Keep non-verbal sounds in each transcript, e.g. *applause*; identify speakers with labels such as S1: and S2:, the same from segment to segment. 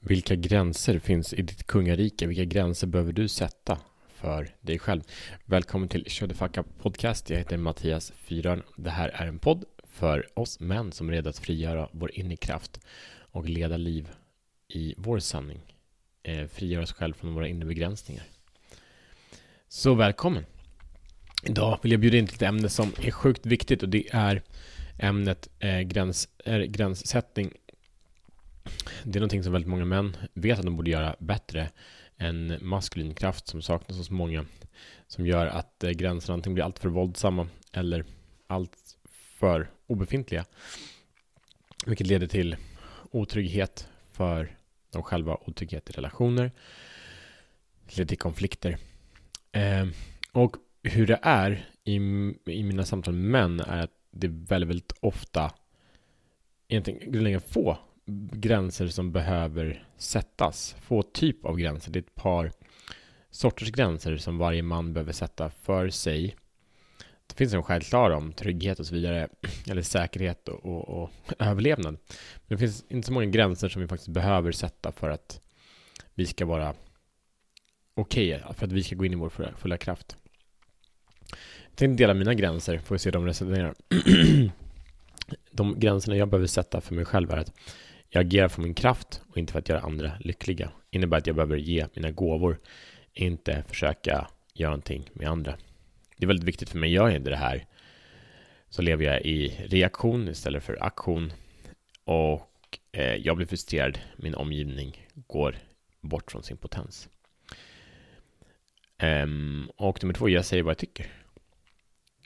S1: Vilka gränser finns i ditt kungarike? Vilka gränser behöver du sätta för dig själv? Välkommen till Shut the Fuck Up Podcast. Jag heter Mattias Fyran. Det här är en podd för oss män som är redo att frigöra vår inre kraft och leda liv i vår sanning. Eh, frigöra oss själva från våra inre begränsningar. Så välkommen! Idag vill jag bjuda in till ett ämne som är sjukt viktigt och det är ämnet eh, gräns, eh, gränssättning det är någonting som väldigt många män vet att de borde göra bättre. En maskulin kraft som saknas hos många. Som gör att eh, gränserna antingen blir alltför våldsamma eller alltför obefintliga. Vilket leder till otrygghet för dem själva, otrygghet i relationer. Leder till konflikter. Eh, och hur det är i, i mina samtal med män är att det väldigt, väldigt ofta egentligen grundläggande få gränser som behöver sättas. Få typ av gränser. Det är ett par sorters gränser som varje man behöver sätta för sig. Det finns en självklar om trygghet och så vidare, *clears throat* eller säkerhet och, och, och, *clears throat* överlevnad. Men det finns inte så många gränser som vi faktiskt behöver sätta för att vi ska vara okej, okay, för att vi ska gå in i vår fulla, fulla kraft. Jag tänkte dela mina gränser, får vi se hur de resonerar. *clears throat* de gränserna jag behöver sätta för mig själv är att jag agerar för min kraft och inte för att göra andra lyckliga. Det innebär att jag behöver ge mina gåvor, inte försöka göra någonting med andra. Det är väldigt viktigt för mig. Gör jag inte det här så lever jag i reaktion istället för aktion. Och eh, jag blir frustrerad. Min omgivning går bort från sin potens. Um, och nummer två, jag säger vad jag tycker.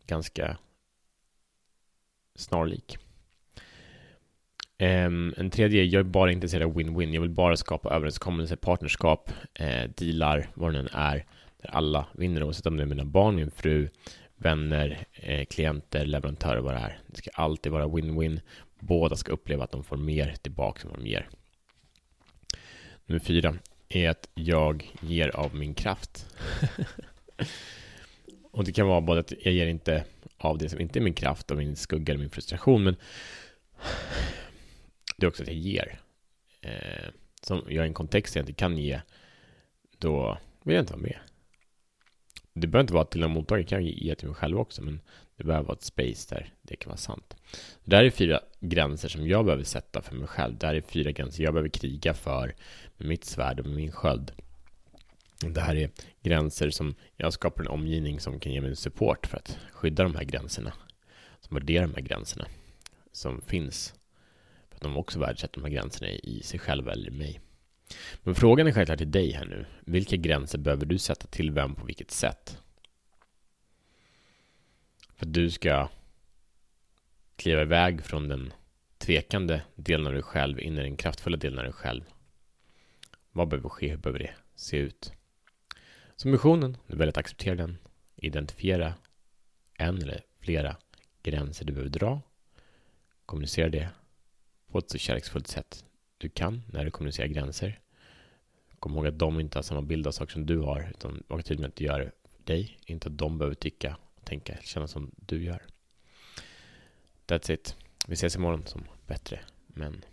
S1: Ganska snarlik. Um, en tredje, jag är bara intresserad av win-win. Jag vill bara skapa överenskommelser, partnerskap, eh, dealar, vad det än är, där alla vinner, oavsett om det är mina barn, min fru, vänner, eh, klienter, leverantörer, vad det är. Det ska alltid vara win-win. Båda ska uppleva att de får mer tillbaka än vad de ger. Nummer fyra är att jag ger av min kraft. *laughs* och det kan vara både att jag ger inte av det som inte är min kraft, av min skugga eller min frustration, men det är också att jag ger. Eh, som jag i en kontext jag inte kan ge, då vill jag inte vara med. Det behöver inte vara till en mottagare, kan jag ge till mig själv också, men det behöver vara ett space där det kan vara sant. Det här är fyra gränser som jag behöver sätta för mig själv. Det här är fyra gränser jag behöver kriga för med mitt svärd och med min sköld. Det här är gränser som jag skapar en omgivning som kan ge mig support för att skydda de här gränserna. Som värderar de här gränserna som finns de också värdesätter de här gränserna i sig själva eller i mig. Men frågan är självklart till dig här nu. Vilka gränser behöver du sätta till vem på vilket sätt? För att du ska kliva iväg från den tvekande delen av dig själv in i den kraftfulla delen av dig själv. Vad behöver ske? Hur behöver det se ut? Så missionen, du väljer att acceptera den. Identifiera en eller flera gränser du behöver dra. Kommunicera det på ett så kärleksfullt sätt du kan när du kommunicerar gränser. Kom ihåg att de inte har samma bild av saker som du har, utan var tydlig med att du gör det för dig, inte att de behöver tycka, tänka, känna som du gör. That's it. Vi ses imorgon som bättre män.